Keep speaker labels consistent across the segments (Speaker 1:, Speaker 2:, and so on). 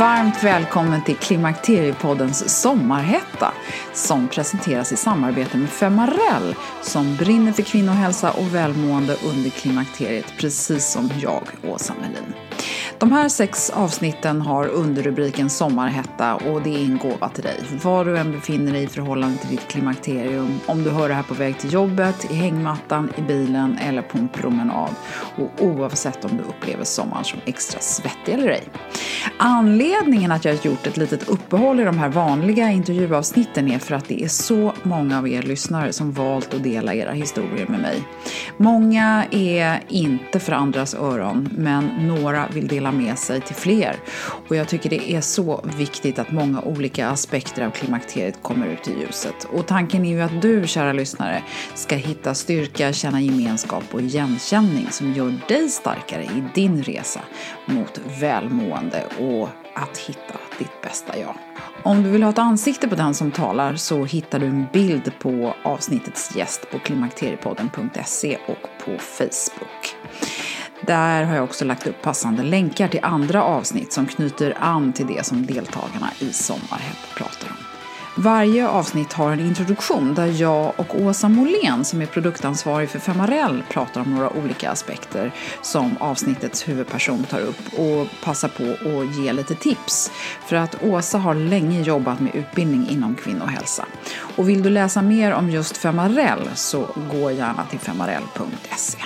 Speaker 1: Varmt välkommen till Klimakteriepoddens sommarhetta som presenteras i samarbete med Femarell som brinner för kvinnohälsa och välmående under klimakteriet precis som jag, Åsa Melin. De här sex avsnitten har underrubriken Sommarhetta och det är en gåva till dig. Var du än befinner dig i förhållande till ditt klimakterium, om du hör det här på väg till jobbet, i hängmattan, i bilen eller på en promenad. Och oavsett om du upplever sommaren som extra svettig eller ej. Anledningen att jag har gjort ett litet uppehåll i de här vanliga intervjuavsnitten är för att det är så många av er lyssnare som valt att dela era historier med mig. Många är inte för andras öron, men några vill dela med sig till fler. Och jag tycker det är så viktigt att många olika aspekter av klimakteriet kommer ut i ljuset. Och tanken är ju att du, kära lyssnare, ska hitta styrka, känna gemenskap och igenkänning som gör dig starkare i din resa mot välmående och att hitta ditt bästa jag. Om du vill ha ett ansikte på den som talar så hittar du en bild på avsnittets gäst på klimakteriepodden.se och på Facebook. Där har jag också lagt upp passande länkar till andra avsnitt som knyter an till det som deltagarna i Sommarhett pratar om. Varje avsnitt har en introduktion där jag och Åsa Molén som är produktansvarig för Femarell pratar om några olika aspekter som avsnittets huvudperson tar upp och passar på att ge lite tips. För att Åsa har länge jobbat med utbildning inom kvinnohälsa. Och vill du läsa mer om just Femarell så gå gärna till femarell.se.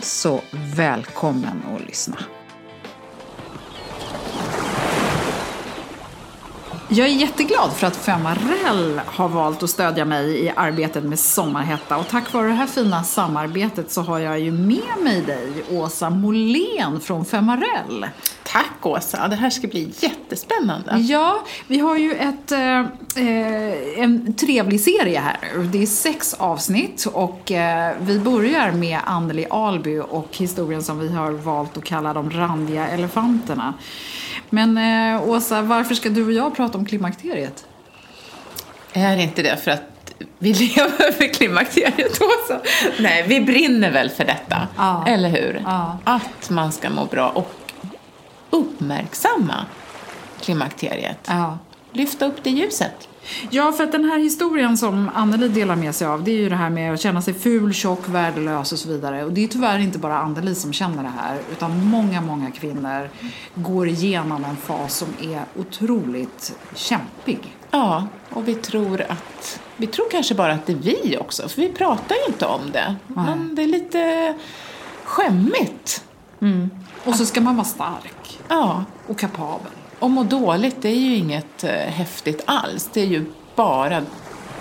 Speaker 1: Så välkommen att lyssna. Jag är jätteglad för att Femarell har valt att stödja mig i arbetet med Sommarhetta. Och tack vare det här fina samarbetet så har jag ju med mig dig, Åsa Molén från Femarell.
Speaker 2: Tack Åsa, det här ska bli jättespännande.
Speaker 1: Ja, vi har ju ett, eh, en trevlig serie här. Det är sex avsnitt och eh, vi börjar med Anneli Alby och historien som vi har valt att kalla de randiga elefanterna. Men eh, Åsa, varför ska du och jag prata om klimakteriet?
Speaker 2: Är inte det för att vi lever för klimakteriet Åsa? Nej, vi brinner väl för detta,
Speaker 1: Ja.
Speaker 2: eller hur?
Speaker 1: Ja.
Speaker 2: Att man ska må bra och uppmärksamma klimakteriet.
Speaker 1: Ja.
Speaker 2: Lyfta upp det ljuset.
Speaker 1: Ja, för att den här historien som Anneli delar med sig av, det är ju det här med att känna sig ful, tjock, värdelös och så vidare. Och det är tyvärr inte bara Anneli som känner det här, utan många, många kvinnor går igenom en fas som är otroligt kämpig.
Speaker 2: Ja, och vi tror att vi tror kanske bara att det är vi också, för vi pratar ju inte om det. Men det är lite skämmigt.
Speaker 1: Och så ska man vara stark
Speaker 2: Ja,
Speaker 1: och kapabel.
Speaker 2: och må dåligt det är ju inget eh, häftigt alls. Det är ju bara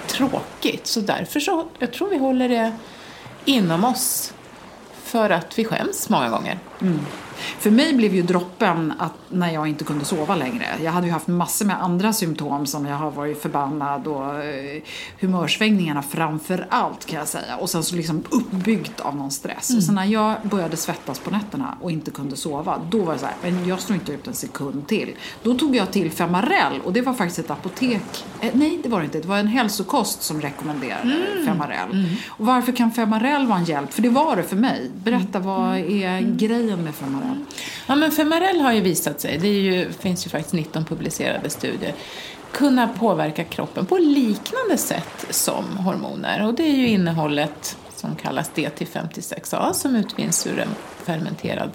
Speaker 2: tråkigt. Så därför så, jag tror vi håller det inom oss för att vi skäms många gånger.
Speaker 1: För mig blev ju droppen att när jag inte kunde sova längre. Jag hade ju haft massor med andra symptom som jag har varit förbannad och eh, humörsvängningarna framför allt kan jag säga. Och sen så liksom uppbyggt av någon stress. Mm. Och sen när jag började svettas på nätterna och inte kunde sova, då var det så här, men jag står inte ut en sekund till. Då tog jag till Femarel och det var faktiskt ett apotek, eh, nej det var det inte, det var en hälsokost som rekommenderade mm. Femarel. Mm. Och varför kan Femarel vara en hjälp? För det var det för mig. Berätta, vad mm. är grejen med Femarel?
Speaker 2: Ja men Femarel har ju visat sig, det ju, finns ju faktiskt 19 publicerade studier, kunna påverka kroppen på liknande sätt som hormoner. Och det är ju innehållet som kallas DT56A som utvinns ur en fermenterad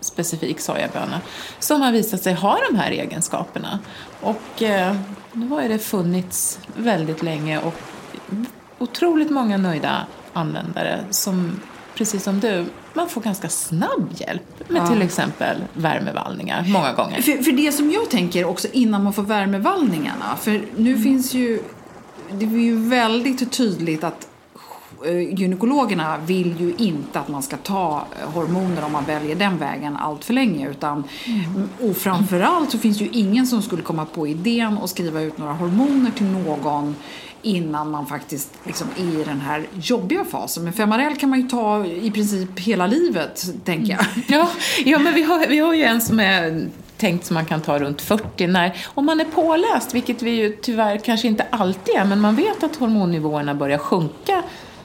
Speaker 2: specifik sojaböna som har visat sig ha de här egenskaperna. Och eh, nu har det funnits väldigt länge och otroligt många nöjda användare som, precis som du, man får ganska snabb hjälp med ja. till exempel värmevallningar många gånger.
Speaker 1: För, för, det som jag tänker också innan man får värmevallningarna, för nu mm. finns ju, det är ju väldigt tydligt att Eh, gynekologerna vill ju inte att man ska ta eh, hormoner om man väljer den vägen allt för länge. Utan, mm. Och framförallt så finns ju ingen som skulle komma på idén att skriva ut några hormoner till någon innan man faktiskt liksom är i den här jobbiga fasen. Men Femarel kan man ju ta i princip hela livet, tänker jag. Mm.
Speaker 2: Ja, ja men vi har, vi har ju en som är tänkt som man kan ta runt 40 när, om man är påläst, vilket vi ju tyvärr kanske inte alltid är, men man vet att hormonnivåerna börjar sjunka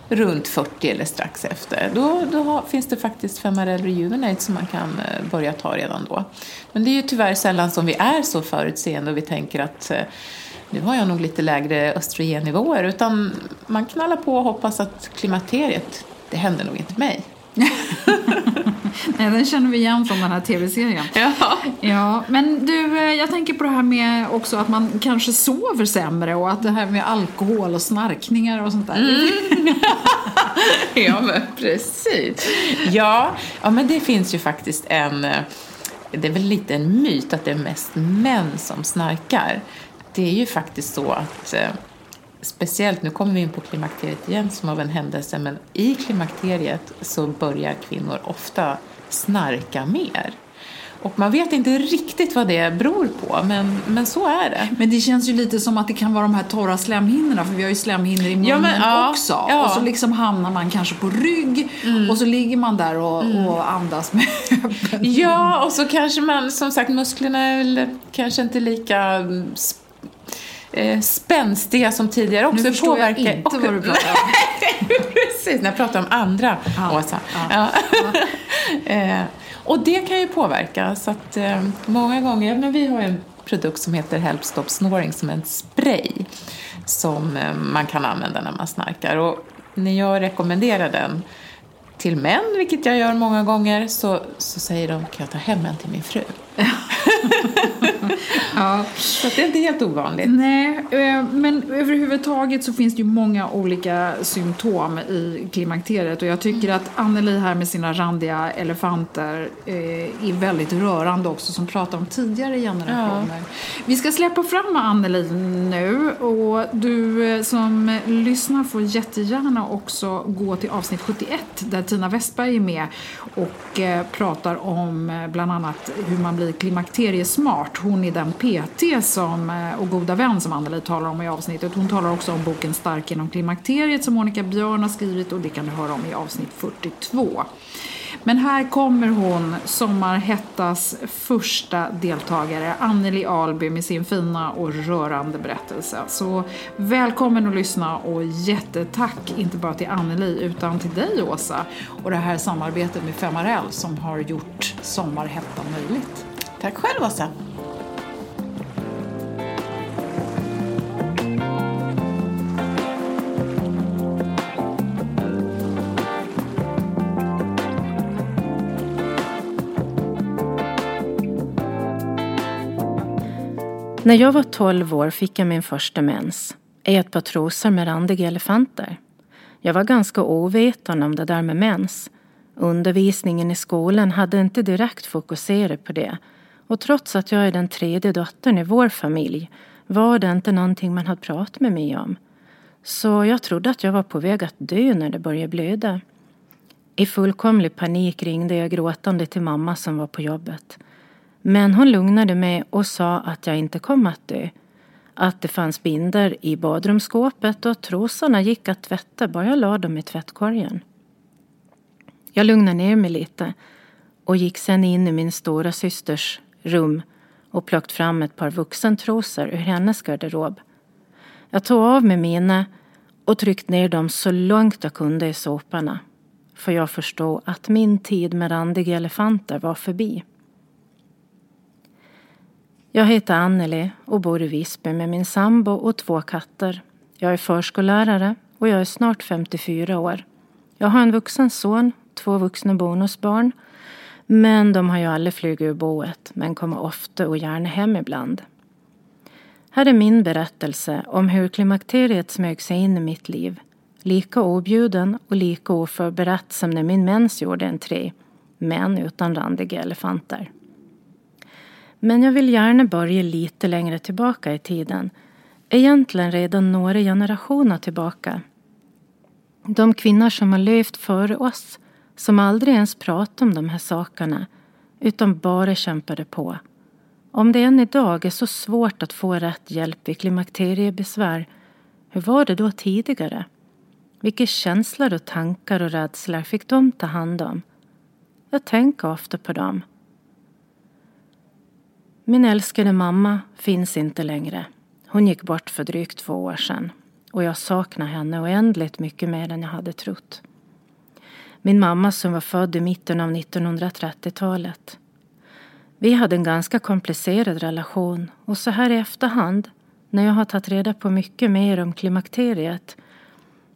Speaker 2: runt 40 eller strax efter. Då, då har, finns det faktiskt Femarel Rejuvenate som man kan eh, börja ta redan då. Men det är ju tyvärr sällan som vi är så förutseende och vi tänker att eh, nu har jag nog lite lägre östrogennivåer. Utan man knallar på och hoppas att klimakteriet, det händer nog inte mig.
Speaker 1: Nej, den känner vi igen från den här tv-serien.
Speaker 2: Ja.
Speaker 1: ja. Men du, eh, jag tänker på det här med också att man kanske sover sämre och att det här med alkohol och snarkningar och sånt där. Mm.
Speaker 2: ja, men precis. Ja, ja, men det finns ju faktiskt en... Eh, det är väl lite en myt att det är mest män som snarkar. Det är ju faktiskt så att eh, speciellt, nu kommer vi in på klimakteriet igen som av en händelse, men i klimakteriet så börjar kvinnor ofta snarka mer. Och man vet inte riktigt vad det beror på, men, men så är det.
Speaker 1: Men det känns ju lite som att det kan vara de här torra slemhinnorna, för vi har ju slemhinnor i munnen ja, men, ja, också. Ja. Och så liksom hamnar man kanske på rygg mm. och så ligger man där och, mm. och andas med öppen
Speaker 2: Ja, och så kanske man, som sagt, musklerna är kanske inte lika eh, spänstiga som tidigare också.
Speaker 1: Nu förstår påverkar. jag inte vad du pratar om.
Speaker 2: Precis, när jag pratar om andra ja. Åsa. Ja. Ja. eh, och det kan ju påverka. Så att eh, många gånger, men vi har en produkt som heter Help Stop Snoring som en spray som eh, man kan använda när man snarkar. Och när jag rekommenderar den till män, vilket jag gör många gånger, så, så säger de kan jag ta hem en till min fru. ja. Så det är inte helt ovanligt.
Speaker 1: Nej, eh, men överhuvudtaget så finns det ju många olika symptom i klimakteriet och jag tycker att Anneli här med sina randiga elefanter eh, är väldigt rörande också som pratar om tidigare generationer. Ja. Vi ska släppa fram Anneli nu och du eh, som lyssnar får jättegärna också gå till avsnitt 71 där Tina Westberg är med och pratar om bland annat hur man blir klimakteriesmart. Hon är den PT som, eh, och goda vän som Anneli talar om i avsnittet. Hon talar också om boken Stark genom klimakteriet som Monica Björn har skrivit och det kan du höra om i avsnitt 42. Men här kommer hon, Sommarhettas första deltagare, Anneli Alby med sin fina och rörande berättelse. Så välkommen att lyssna och jättetack inte bara till Anneli utan till dig Åsa och det här samarbetet med Femarell som har gjort Sommarhetta möjligt.
Speaker 2: Tack själv Åsa.
Speaker 3: När jag var 12 år fick jag min första mens i ett par trosor med randiga elefanter. Jag var ganska ovetande om det där med mens. Undervisningen i skolan hade inte direkt fokuserat på det och trots att jag är den tredje dottern i vår familj var det inte någonting man hade pratat med mig om. Så jag trodde att jag var på väg att dö när det började blöda. I fullkomlig panik ringde jag gråtande till mamma som var på jobbet. Men hon lugnade mig och sa att jag inte kom att dö. Att det fanns binder i badrumsskåpet och att trosorna gick att tvätta bara jag la dem i tvättkorgen. Jag lugnade ner mig lite och gick sen in i min stora systers rum och plockat fram ett par vuxentrosor ur hennes garderob. Jag tog av mig mina och tryckte ner dem så långt jag kunde i soporna. För jag förstod att min tid med randiga elefanter var förbi. Jag heter Anneli och bor i Visby med min sambo och två katter. Jag är förskollärare och jag är snart 54 år. Jag har en vuxen son, två vuxna bonusbarn men de har ju aldrig flugit ur boet men kommer ofta och gärna hem ibland. Här är min berättelse om hur klimakteriet smög sig in i mitt liv. Lika objuden och lika oförberett som när min mens gjorde en tre, men utan randiga elefanter. Men jag vill gärna börja lite längre tillbaka i tiden. Egentligen redan några generationer tillbaka. De kvinnor som har levt före oss, som aldrig ens pratade om de här sakerna, utan bara kämpade på. Om det än idag är så svårt att få rätt hjälp vid klimakteriebesvär, hur var det då tidigare? Vilka känslor och tankar och rädslor fick de ta hand om? Jag tänker ofta på dem. Min älskade mamma finns inte längre. Hon gick bort för drygt två år sedan och jag saknar henne oändligt mycket mer än jag hade trott. Min mamma som var född i mitten av 1930-talet. Vi hade en ganska komplicerad relation och så här i efterhand, när jag har tagit reda på mycket mer om klimakteriet,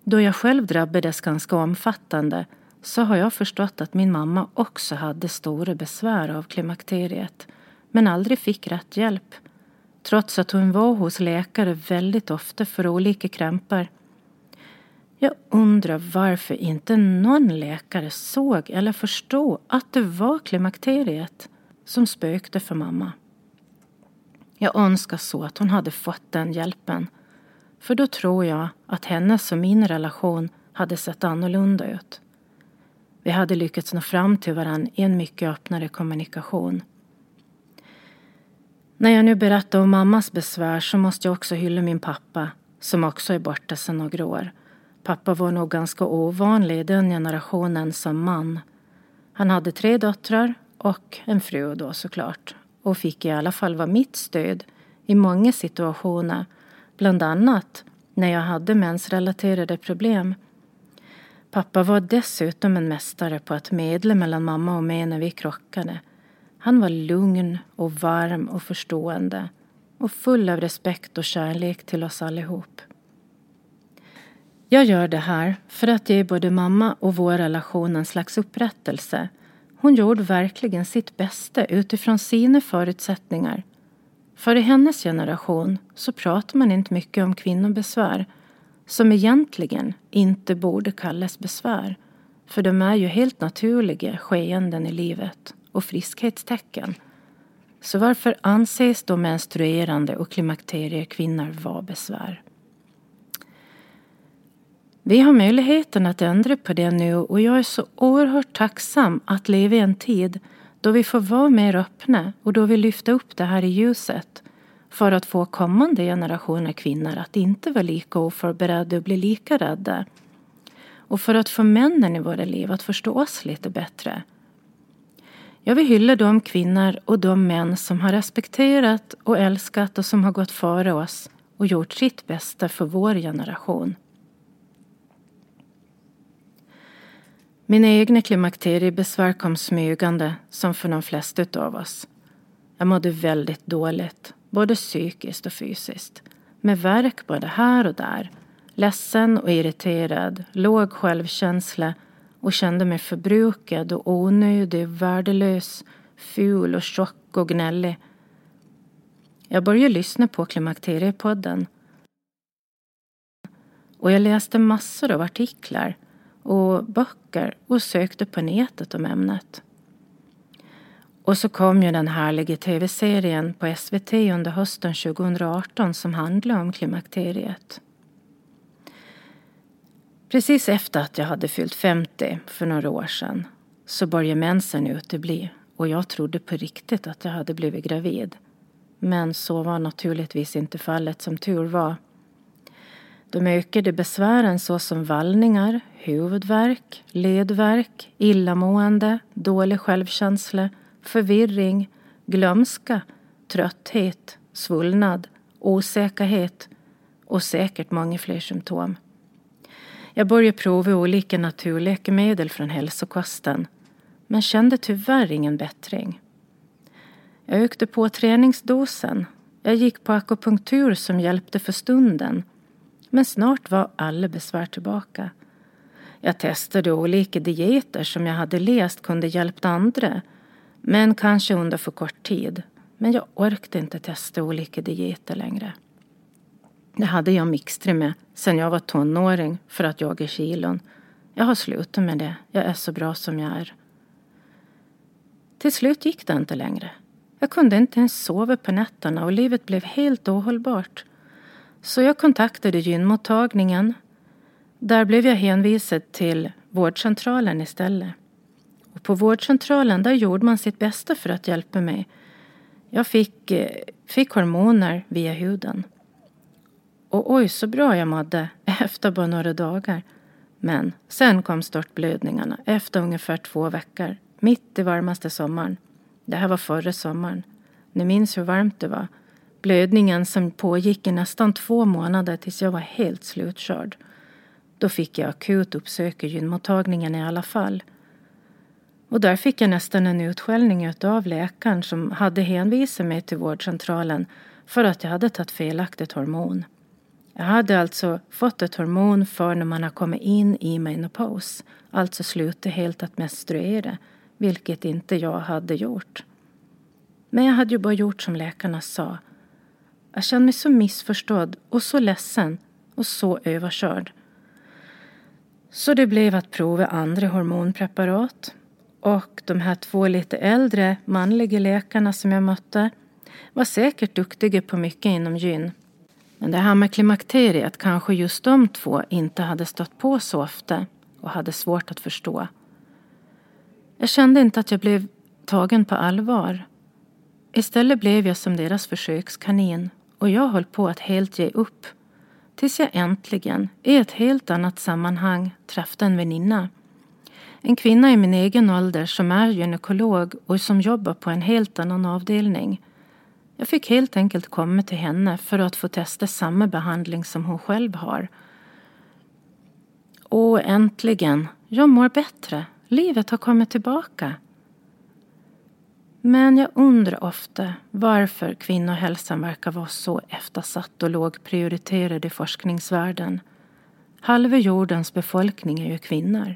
Speaker 3: då jag själv drabbades ganska omfattande, så har jag förstått att min mamma också hade stora besvär av klimakteriet men aldrig fick rätt hjälp. Trots att hon var hos läkare väldigt ofta för olika krämpor. Jag undrar varför inte någon läkare såg eller förstod att det var klimakteriet som spökte för mamma. Jag önskar så att hon hade fått den hjälpen. För då tror jag att hennes och min relation hade sett annorlunda ut. Vi hade lyckats nå fram till varandra i en mycket öppnare kommunikation. När jag nu berättar om mammas besvär så måste jag också hylla min pappa som också är borta sedan några år. Pappa var nog ganska ovanlig i den generationen som man. Han hade tre döttrar och en fru då såklart och fick i alla fall vara mitt stöd i många situationer, bland annat när jag hade mensrelaterade problem. Pappa var dessutom en mästare på att medla mellan mamma och mig när vi krockade han var lugn och varm och förstående och full av respekt och kärlek till oss allihop. Jag gör det här för att ge både mamma och vår relation en slags upprättelse. Hon gjorde verkligen sitt bästa utifrån sina förutsättningar. För i hennes generation så pratar man inte mycket om kvinnobesvär som egentligen inte borde kallas besvär. För de är ju helt naturliga skeenden i livet och friskhetstecken. Så varför anses då menstruerande och klimakteriekvinnor vara besvär? Vi har möjligheten att ändra på det nu och jag är så oerhört tacksam att leva i en tid då vi får vara mer öppna och då vi lyfter upp det här i ljuset för att få kommande generationer kvinnor att inte vara lika oförberedda och bli lika rädda. Och för att få männen i våra liv att förstå oss lite bättre jag vill hylla de kvinnor och de män som har respekterat och älskat och som har gått före oss och gjort sitt bästa för vår generation. Mina egna klimakteriebesvär kom smygande som för de flesta av oss. Jag mådde väldigt dåligt, både psykiskt och fysiskt. Med värk både här och där. Ledsen och irriterad, låg självkänsla och kände mig förbrukad och onödig, värdelös, ful och tjock och gnällig. Jag började lyssna på Klimakteriepodden. Och jag läste massor av artiklar och böcker och sökte på nätet om ämnet. Och så kom ju den härliga tv-serien på SVT under hösten 2018 som handlade om klimakteriet. Precis efter att jag hade fyllt 50 för några år sedan så började mensen utebli och jag trodde på riktigt att jag hade blivit gravid. Men så var naturligtvis inte fallet som tur var. De ökade besvären såsom vallningar, huvudvärk, ledvärk, illamående, dålig självkänsla, förvirring, glömska, trötthet, svullnad, osäkerhet och säkert många fler symptom. Jag började prova olika naturläkemedel från hälsokosten men kände tyvärr ingen bättring. Jag ökade på träningsdosen. Jag gick på akupunktur som hjälpte för stunden. Men snart var alla besvär tillbaka. Jag testade olika dieter som jag hade läst kunde hjälpt andra. Men kanske under för kort tid. Men jag orkade inte testa olika dieter längre. Det hade jag mixtrat med sen jag var tonåring för att jaga kilon. Jag har slutat med det. Jag är så bra som jag är. Till slut gick det inte längre. Jag kunde inte ens sova på nätterna och livet blev helt ohållbart. Så jag kontaktade gynmottagningen. Där blev jag hänvisad till vårdcentralen istället. Och på vårdcentralen där gjorde man sitt bästa för att hjälpa mig. Jag fick, eh, fick hormoner via huden. Och oj så bra jag mådde efter bara några dagar. Men sen kom störtblödningarna efter ungefär två veckor. Mitt i varmaste sommaren. Det här var förra sommaren. Ni minns hur varmt det var. Blödningen som pågick i nästan två månader tills jag var helt slutkörd. Då fick jag akut uppsöka gynmottagningen i alla fall. Och där fick jag nästan en utskällning av läkaren som hade hänvisat mig till vårdcentralen för att jag hade tagit felaktigt hormon. Jag hade alltså fått ett hormon för när man har kommit in i menopaus, alltså slutat helt att menstruera, vilket inte jag hade gjort. Men jag hade ju bara gjort som läkarna sa. Jag kände mig så missförstådd och så ledsen och så överkörd. Så det blev att prova andra hormonpreparat. Och de här två lite äldre manliga läkarna som jag mötte var säkert duktiga på mycket inom gyn. Men det här med klimakteriet kanske just de två inte hade stött på så ofta och hade svårt att förstå. Jag kände inte att jag blev tagen på allvar. Istället blev jag som deras försökskanin och jag höll på att helt ge upp. Tills jag äntligen, i ett helt annat sammanhang, träffade en väninna. En kvinna i min egen ålder som är gynekolog och som jobbar på en helt annan avdelning. Jag fick helt enkelt komma till henne för att få testa samma behandling som hon själv har. Och äntligen, jag mår bättre. Livet har kommit tillbaka. Men jag undrar ofta varför kvinnohälsan verkar vara så eftersatt och lågprioriterad i forskningsvärlden. Halva jordens befolkning är ju kvinnor.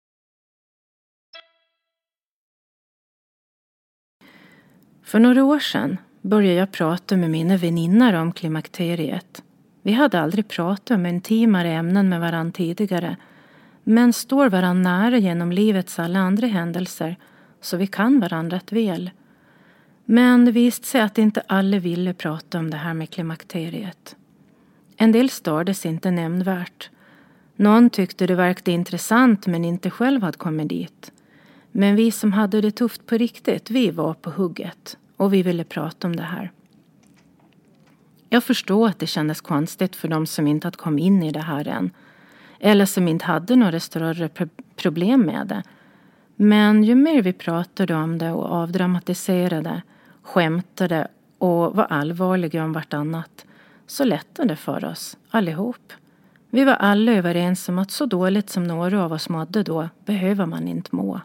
Speaker 3: För några år sedan började jag prata med mina väninnor om klimakteriet. Vi hade aldrig pratat om intimare ämnen med varandra tidigare men står varandra nära genom livets alla andra händelser så vi kan varandra rätt väl. Men det visade sig att inte alla ville prata om det här med klimakteriet. En del stördes inte nämnvärt. Någon tyckte det verkade intressant men inte själv hade kommit dit. Men vi som hade det tufft på riktigt, vi var på hugget och vi ville prata om det här. Jag förstår att det kändes konstigt för de som inte hade kommit in i det här än. Eller som inte hade några större problem med det. Men ju mer vi pratade om det och avdramatiserade, skämtade och var allvarliga om vartannat så lättade det för oss allihop. Vi var alla överens om att så dåligt som några av oss mådde då behöver man inte må.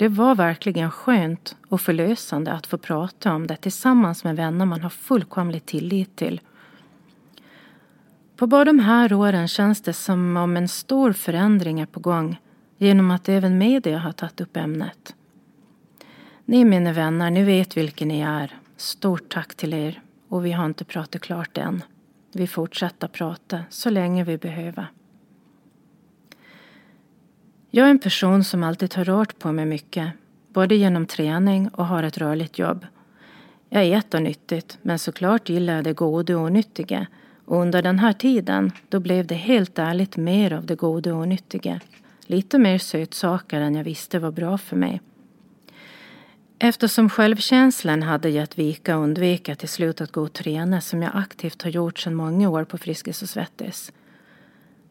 Speaker 3: Det var verkligen skönt och förlösande att få prata om det tillsammans med vänner man har fullkomlig tillit till. På bara de här åren känns det som om en stor förändring är på gång genom att även media har tagit upp ämnet. Ni mina vänner, ni vet vilka ni är. Stort tack till er och vi har inte pratat klart än. Vi fortsätter prata så länge vi behöver. Jag är en person som alltid har rört på mig mycket, både genom träning och har ett rörligt jobb. Jag äter nyttigt, men såklart gillar jag det goda och onyttiga. Och under den här tiden, då blev det helt ärligt mer av det goda och onyttiga. Lite mer sötsaker än jag visste var bra för mig. Eftersom självkänslan hade gett vika undvek jag till slut att gå och träna som jag aktivt har gjort sedan många år på Friskis och Svettis.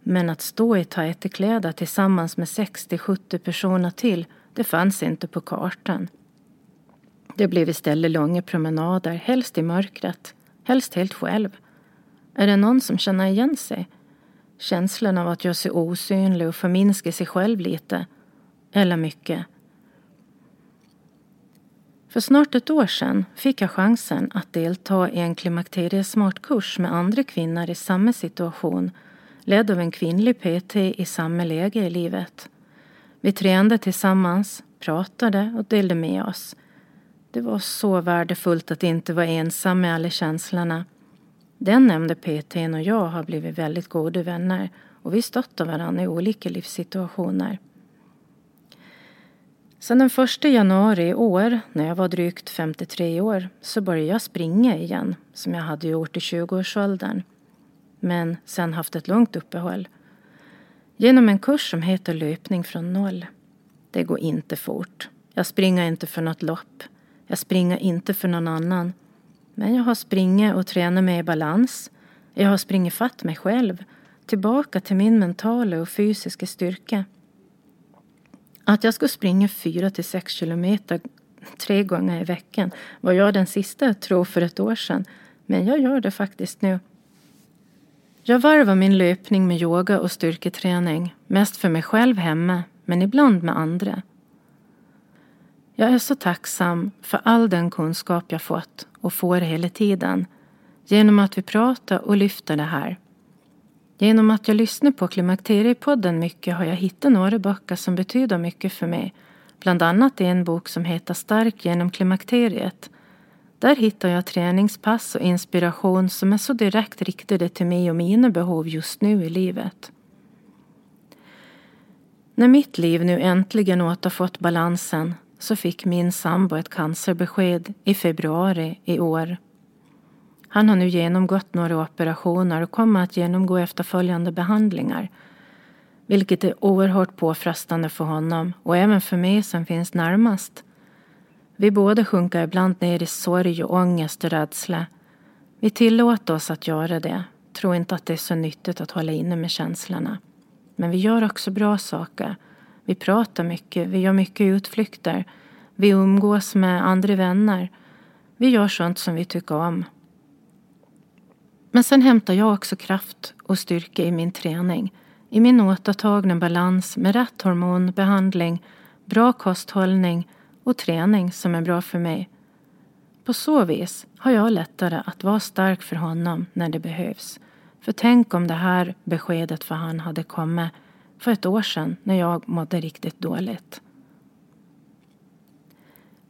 Speaker 3: Men att stå i tajta kläder tillsammans med 60-70 personer till, det fanns inte på kartan. Det blev istället långa promenader, helst i mörkret, helst helt själv. Är det någon som känner igen sig? Känslan av att göra sig osynlig och förminska sig själv lite. Eller mycket. För snart ett år sedan fick jag chansen att delta i en klimakteriesmartkurs med andra kvinnor i samma situation ledd av en kvinnlig PT i samma läge i livet. Vi tränade tillsammans, pratade och delade med oss. Det var så värdefullt att inte vara ensam med alla känslorna. Den nämnde PTn och jag har blivit väldigt goda vänner och vi stöttar varandra i olika livssituationer. Sedan den 1 januari i år, när jag var drygt 53 år, så började jag springa igen, som jag hade gjort i 20-årsåldern men sen haft ett långt uppehåll. Genom en kurs som heter Löpning från noll. Det går inte fort. Jag springer inte för något lopp. Jag springer inte för någon annan. Men jag har springit och tränat mig i balans. Jag har springit fatt mig själv. Tillbaka till min mentala och fysiska styrka. Att jag skulle springa fyra till sex kilometer tre gånger i veckan var jag den sista att tro för ett år sedan. Men jag gör det faktiskt nu. Jag varvar min löpning med yoga och styrketräning, mest för mig själv hemma, men ibland med andra. Jag är så tacksam för all den kunskap jag fått och får hela tiden genom att vi pratar och lyfter det här. Genom att jag lyssnar på Klimakteriepodden mycket har jag hittat några böcker som betyder mycket för mig. Bland annat en bok som heter Stark genom klimakteriet där hittar jag träningspass och inspiration som är så direkt riktade till mig och mina behov just nu i livet. När mitt liv nu äntligen återfått balansen så fick min sambo ett cancerbesked i februari i år. Han har nu genomgått några operationer och kommer att genomgå efterföljande behandlingar. vilket är oerhört påfrestande för honom och även för mig som finns närmast. Vi båda sjunker ibland ner i sorg och ångest och rädsla. Vi tillåter oss att göra det, tror inte att det är så nyttigt att hålla inne med känslorna. Men vi gör också bra saker. Vi pratar mycket, vi gör mycket utflykter. Vi umgås med andra vänner. Vi gör sånt som vi tycker om. Men sen hämtar jag också kraft och styrka i min träning. I min återtagna balans med rätt hormonbehandling, bra kosthållning och träning som är bra för mig. På så vis har jag lättare att vara stark för honom när det behövs. För tänk om det här beskedet för han hade kommit för ett år sedan när jag mådde riktigt dåligt.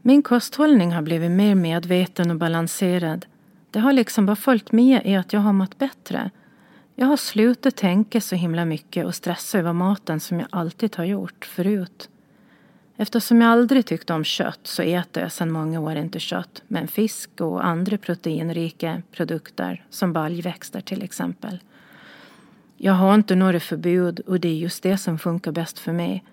Speaker 3: Min kosthållning har blivit mer medveten och balanserad. Det har liksom bara följt med i att jag har mått bättre. Jag har slutat tänka så himla mycket och stressa över maten som jag alltid har gjort förut. Eftersom jag aldrig tyckte om kött så äter jag sedan många år inte kött men fisk och andra proteinrika produkter som baljväxter till exempel. Jag har inte några förbud och det är just det som funkar bäst för mig.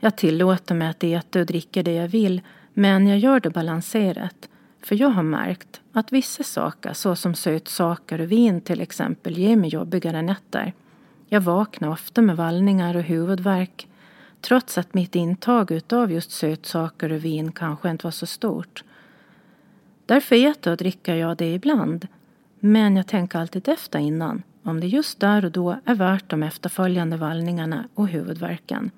Speaker 3: Jag tillåter mig att äta och dricka det jag vill men jag gör det balanserat. För jag har märkt att vissa saker, såsom sötsaker och vin till exempel, ger mig jobbigare nätter. Jag vaknar ofta med vallningar och huvudvärk trots att mitt intag utav just sötsaker och vin kanske inte var så stort. Därför äter och dricker jag det ibland. Men jag tänker alltid efter innan om det just där och då är värt de efterföljande vallningarna och huvudvärken.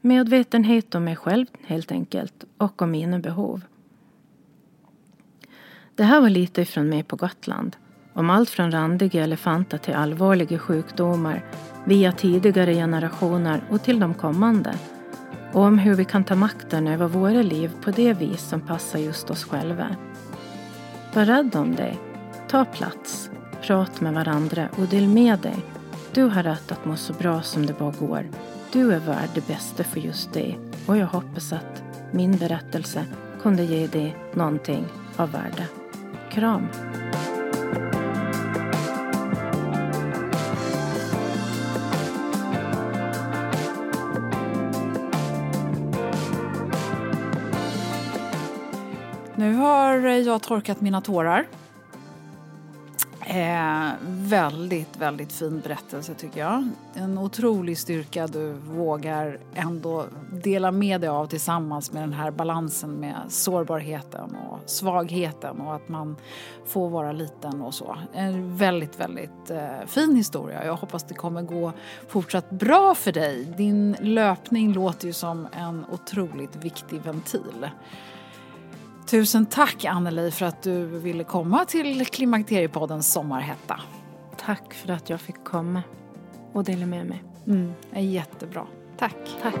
Speaker 3: Medvetenhet om mig själv helt enkelt och om mina behov. Det här var lite ifrån mig på Gotland. Om allt från randiga elefanter till allvarliga sjukdomar via tidigare generationer och till de kommande. Och om hur vi kan ta makten över våra liv på det vis som passar just oss själva. Var rädd om dig. Ta plats. Prat med varandra och del med dig. Du har rätt att må så bra som det bara går. Du är värd det bästa för just dig och jag hoppas att min berättelse kunde ge dig någonting av värde. Kram!
Speaker 1: Jag torkat mina tårar. Eh, väldigt, väldigt fin berättelse tycker jag. En otrolig styrka du vågar ändå dela med dig av tillsammans med den här balansen med sårbarheten och svagheten och att man får vara liten och så. En väldigt, väldigt eh, fin historia. Jag hoppas det kommer gå fortsatt bra för dig. Din löpning låter ju som en otroligt viktig ventil. Tusen tack Anneli för att du ville komma till Klimakteriepoddens sommarhetta.
Speaker 3: Tack för att jag fick komma och dela med mig.
Speaker 1: Mm, jättebra. Tack.
Speaker 3: Tack.